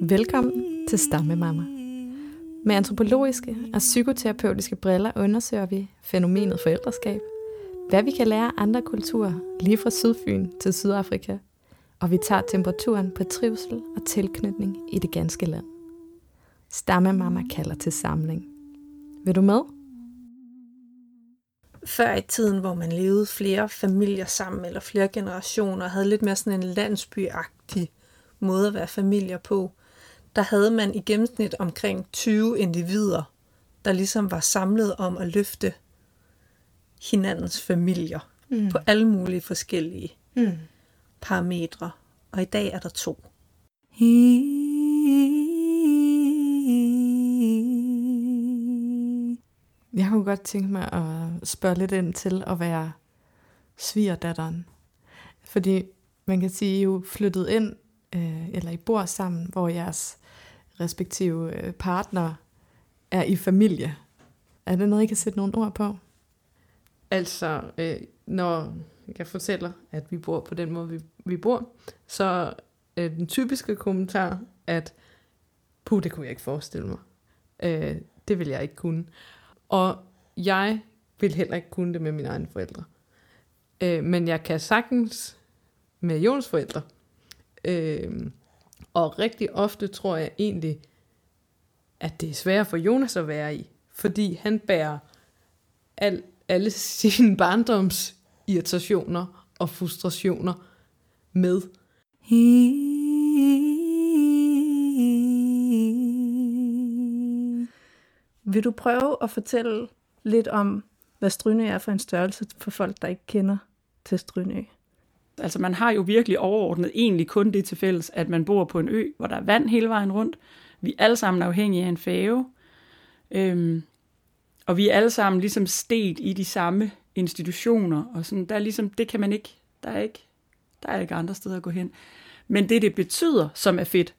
Velkommen til Stammemamma. Med antropologiske og psykoterapeutiske briller undersøger vi fænomenet forældreskab, hvad vi kan lære af andre kulturer, lige fra Sydfyn til Sydafrika, og vi tager temperaturen på trivsel og tilknytning i det ganske land. Stammemamma kalder til samling. Vil du med? Før i tiden, hvor man levede flere familier sammen, eller flere generationer, havde lidt mere sådan en landsbyagtig måde at være familier på, der havde man i gennemsnit omkring 20 individer, der ligesom var samlet om at løfte hinandens familier mm. på alle mulige forskellige mm. parametre. Og i dag er der to. Jeg kunne godt tænke mig at spørge lidt ind til at være svigerdatteren. Fordi man kan sige, at I er jo flyttet ind, øh, eller I bor sammen, hvor jeres respektive øh, partner er i familie. Er det noget, I kan sætte nogle ord på? Altså, øh, når jeg fortæller, at vi bor på den måde, vi, vi bor, så er den typiske kommentar, at puh, det kunne jeg ikke forestille mig. Øh, det vil jeg ikke kunne. Og jeg vil heller ikke kunne det med mine egne forældre. Øh, men jeg kan sagtens med Jons forældre. Øh, og rigtig ofte tror jeg egentlig, at det er svært for Jonas at være i. Fordi han bærer al, alle sine barndoms irritationer og frustrationer med. Vil du prøve at fortælle lidt om, hvad Strynø er for en størrelse for folk, der ikke kender til Strynø? Altså man har jo virkelig overordnet egentlig kun det til fælles, at man bor på en ø, hvor der er vand hele vejen rundt. Vi er alle sammen afhængige af en fave. Øhm, og vi er alle sammen ligesom sted i de samme institutioner. Og sådan, der er ligesom, det kan man ikke, der er ikke, der er ikke andre steder at gå hen. Men det, det betyder, som er fedt,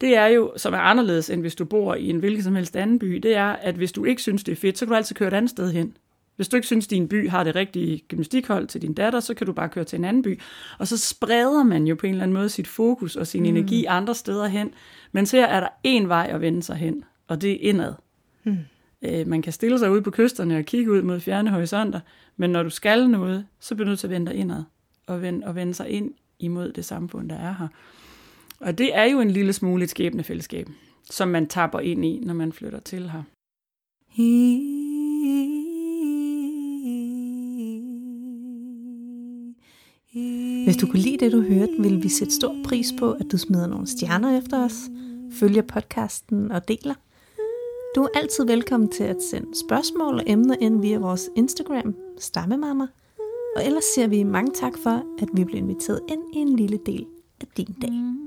det er jo, som er anderledes, end hvis du bor i en hvilken som helst anden by, det er, at hvis du ikke synes, det er fedt, så kan du altid køre et andet sted hen. Hvis du ikke synes, din by har det rigtige gymnastikhold til din datter, så kan du bare køre til en anden by. Og så spreder man jo på en eller anden måde sit fokus og sin mm. energi andre steder hen. Men her er der én vej at vende sig hen, og det er indad. Mm. Øh, man kan stille sig ud på kysterne og kigge ud mod fjerne horisonter, men når du skal noget, så bliver du nødt til at vende dig indad og vende, og vende sig ind imod det samfund, der er her. Og det er jo en lille smule et skæbnefællesskab, som man tapper ind i, når man flytter til her. Hvis du kunne lide det, du hørte, vil vi sætte stor pris på, at du smider nogle stjerner efter os, følger podcasten og deler. Du er altid velkommen til at sende spørgsmål og emner ind via vores Instagram, Stammemamma. Og ellers siger vi mange tak for, at vi blev inviteret ind i en lille del af din dag.